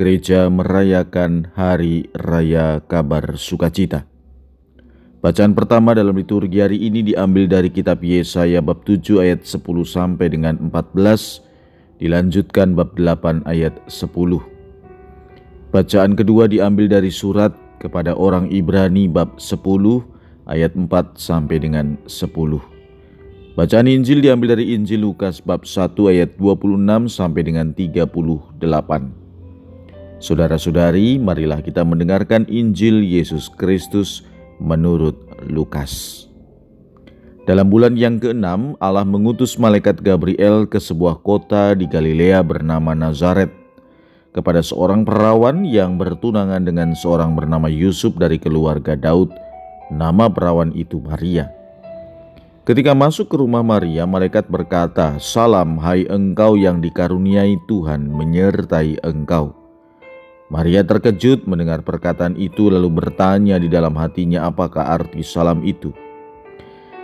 gereja merayakan Hari Raya Kabar Sukacita. Bacaan pertama dalam liturgi hari ini diambil dari kitab Yesaya bab 7 ayat 10 sampai dengan 14, dilanjutkan bab 8 ayat 10. Bacaan kedua diambil dari surat kepada orang Ibrani bab 10 ayat 4 sampai dengan 10. Bacaan Injil diambil dari Injil Lukas bab 1 ayat 26 sampai dengan 38. Saudara-saudari, marilah kita mendengarkan Injil Yesus Kristus menurut Lukas. Dalam bulan yang keenam, Allah mengutus malaikat Gabriel ke sebuah kota di Galilea bernama Nazaret kepada seorang perawan yang bertunangan dengan seorang bernama Yusuf dari keluarga Daud. Nama perawan itu Maria. Ketika masuk ke rumah Maria, malaikat berkata, "Salam, hai engkau yang dikaruniai Tuhan, menyertai engkau." Maria terkejut mendengar perkataan itu lalu bertanya di dalam hatinya apakah arti salam itu.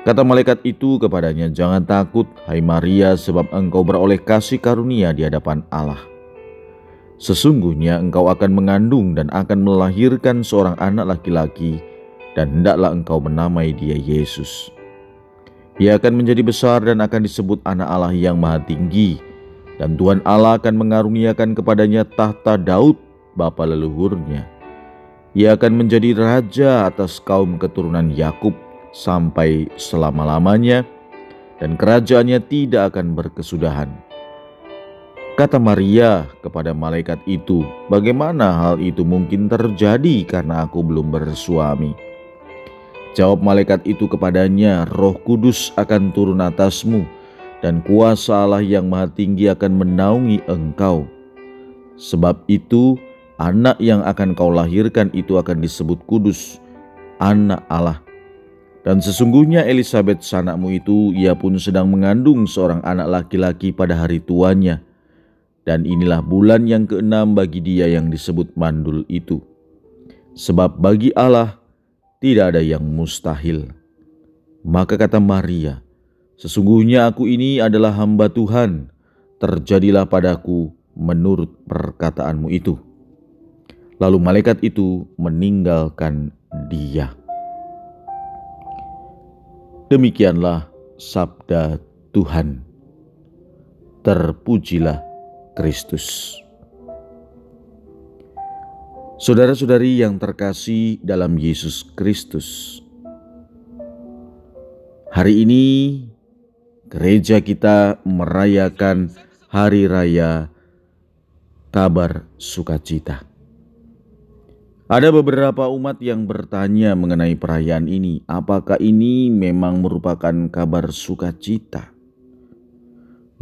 Kata malaikat itu kepadanya, "Jangan takut, hai Maria, sebab engkau beroleh kasih karunia di hadapan Allah. Sesungguhnya engkau akan mengandung dan akan melahirkan seorang anak laki-laki, dan hendaklah engkau menamai dia Yesus. Ia akan menjadi besar dan akan disebut Anak Allah yang Maha Tinggi, dan Tuhan Allah akan mengaruniakan kepadanya tahta Daud bapa leluhurnya. Ia akan menjadi raja atas kaum keturunan Yakub sampai selama-lamanya dan kerajaannya tidak akan berkesudahan. Kata Maria kepada malaikat itu, "Bagaimana hal itu mungkin terjadi karena aku belum bersuami?" Jawab malaikat itu kepadanya, "Roh Kudus akan turun atasmu, dan kuasa Allah yang Maha Tinggi akan menaungi engkau. Sebab itu, Anak yang akan kau lahirkan itu akan disebut kudus, anak Allah. Dan sesungguhnya Elizabeth sanakmu itu, ia pun sedang mengandung seorang anak laki-laki pada hari tuanya. Dan inilah bulan yang keenam bagi dia yang disebut mandul itu. Sebab bagi Allah tidak ada yang mustahil. Maka kata Maria, Sesungguhnya aku ini adalah hamba Tuhan, terjadilah padaku menurut perkataanmu itu. Lalu malaikat itu meninggalkan dia. Demikianlah sabda Tuhan. Terpujilah Kristus. Saudara-saudari yang terkasih dalam Yesus Kristus, hari ini gereja kita merayakan hari raya kabar sukacita. Ada beberapa umat yang bertanya mengenai perayaan ini, apakah ini memang merupakan kabar sukacita?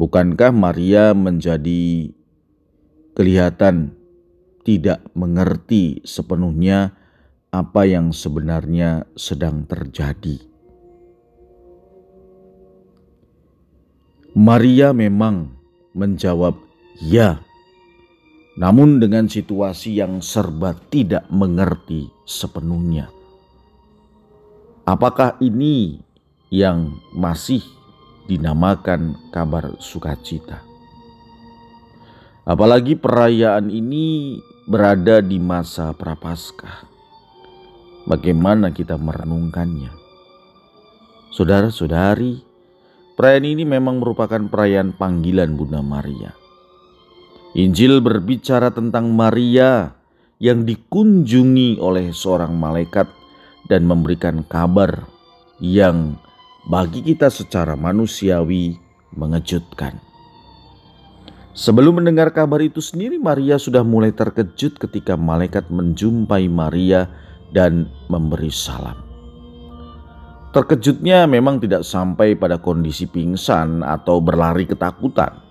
Bukankah Maria menjadi kelihatan tidak mengerti sepenuhnya apa yang sebenarnya sedang terjadi? Maria memang menjawab, "Ya." Namun dengan situasi yang serba tidak mengerti sepenuhnya. Apakah ini yang masih dinamakan kabar sukacita? Apalagi perayaan ini berada di masa prapaskah. Bagaimana kita merenungkannya? Saudara-saudari, perayaan ini memang merupakan perayaan panggilan Bunda Maria Injil berbicara tentang Maria yang dikunjungi oleh seorang malaikat dan memberikan kabar yang bagi kita secara manusiawi mengejutkan. Sebelum mendengar kabar itu sendiri, Maria sudah mulai terkejut ketika malaikat menjumpai Maria dan memberi salam. Terkejutnya memang tidak sampai pada kondisi pingsan atau berlari ketakutan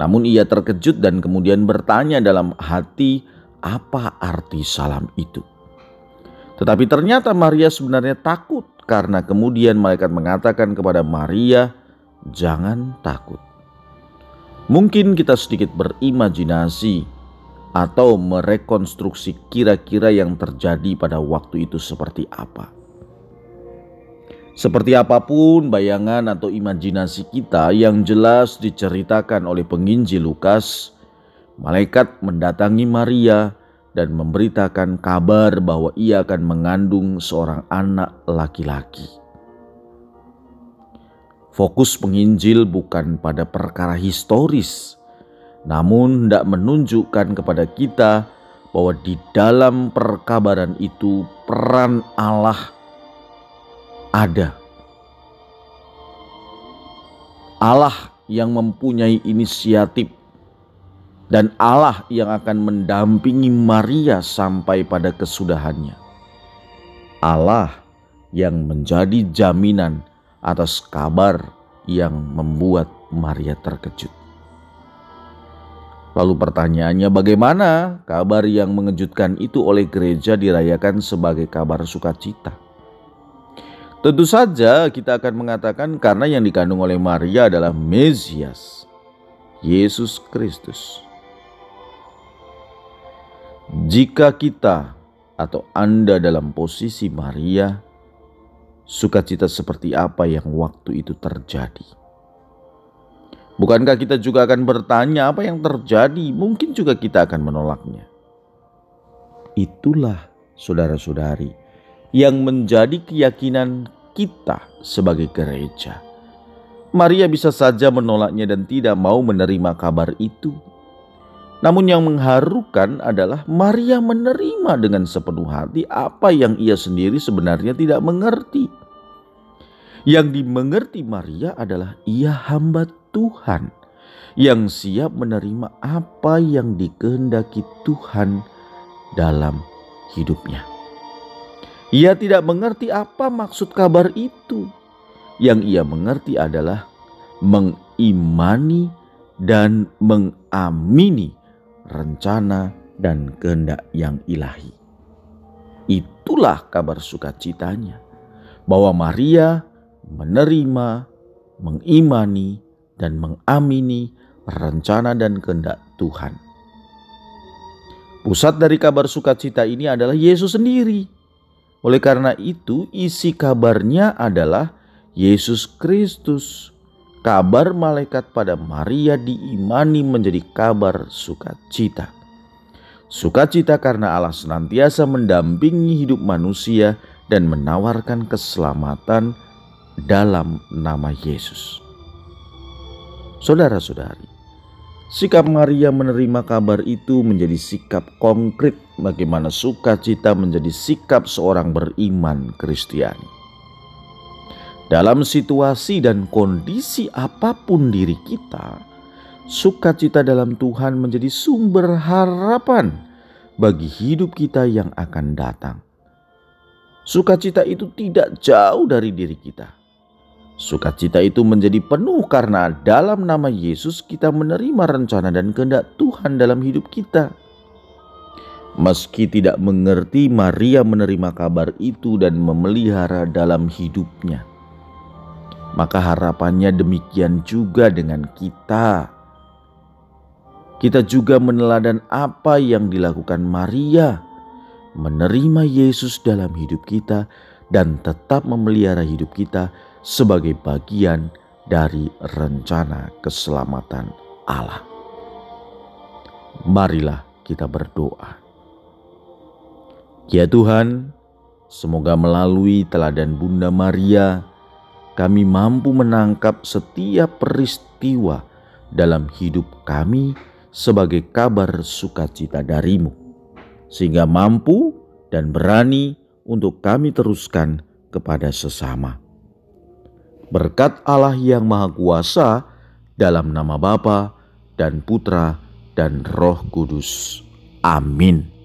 Namun ia terkejut dan kemudian bertanya dalam hati, apa arti salam itu? Tetapi ternyata Maria sebenarnya takut karena kemudian malaikat mengatakan kepada Maria, "Jangan takut." Mungkin kita sedikit berimajinasi atau merekonstruksi kira-kira yang terjadi pada waktu itu seperti apa. Seperti apa pun bayangan atau imajinasi kita yang jelas diceritakan oleh penginjil Lukas, malaikat mendatangi Maria dan memberitakan kabar bahwa ia akan mengandung seorang anak laki-laki. Fokus penginjil bukan pada perkara historis, namun hendak menunjukkan kepada kita bahwa di dalam perkabaran itu peran Allah ada. Allah yang mempunyai inisiatif dan Allah yang akan mendampingi Maria sampai pada kesudahannya. Allah yang menjadi jaminan atas kabar yang membuat Maria terkejut. Lalu pertanyaannya bagaimana kabar yang mengejutkan itu oleh gereja dirayakan sebagai kabar sukacita? Tentu saja kita akan mengatakan karena yang dikandung oleh Maria adalah Mesias, Yesus Kristus. Jika kita atau Anda dalam posisi Maria, sukacita seperti apa yang waktu itu terjadi? Bukankah kita juga akan bertanya apa yang terjadi? Mungkin juga kita akan menolaknya. Itulah saudara-saudari yang menjadi keyakinan kita sebagai gereja. Maria bisa saja menolaknya dan tidak mau menerima kabar itu. Namun yang mengharukan adalah Maria menerima dengan sepenuh hati apa yang ia sendiri sebenarnya tidak mengerti. Yang dimengerti Maria adalah ia hamba Tuhan yang siap menerima apa yang dikehendaki Tuhan dalam hidupnya. Ia tidak mengerti apa maksud kabar itu. Yang ia mengerti adalah mengimani dan mengamini rencana dan kehendak yang ilahi. Itulah kabar sukacitanya bahwa Maria menerima, mengimani, dan mengamini rencana dan kehendak Tuhan. Pusat dari kabar sukacita ini adalah Yesus sendiri oleh karena itu, isi kabarnya adalah Yesus Kristus. Kabar malaikat pada Maria diimani menjadi kabar sukacita. Sukacita karena Allah senantiasa mendampingi hidup manusia dan menawarkan keselamatan dalam nama Yesus. Saudara-saudari, Sikap Maria menerima kabar itu menjadi sikap konkret bagaimana sukacita menjadi sikap seorang beriman Kristiani. Dalam situasi dan kondisi apa pun diri kita, sukacita dalam Tuhan menjadi sumber harapan bagi hidup kita yang akan datang. Sukacita itu tidak jauh dari diri kita Sukacita itu menjadi penuh karena dalam nama Yesus kita menerima rencana dan kehendak Tuhan dalam hidup kita. Meski tidak mengerti, Maria menerima kabar itu dan memelihara dalam hidupnya. Maka harapannya demikian juga dengan kita. Kita juga meneladan apa yang dilakukan Maria, menerima Yesus dalam hidup kita dan tetap memelihara hidup kita sebagai bagian dari rencana keselamatan Allah. Marilah kita berdoa. Ya Tuhan, semoga melalui teladan Bunda Maria, kami mampu menangkap setiap peristiwa dalam hidup kami sebagai kabar sukacita darimu, sehingga mampu dan berani untuk kami teruskan kepada sesama berkat Allah yang Maha Kuasa dalam nama Bapa dan Putra dan Roh Kudus. Amin.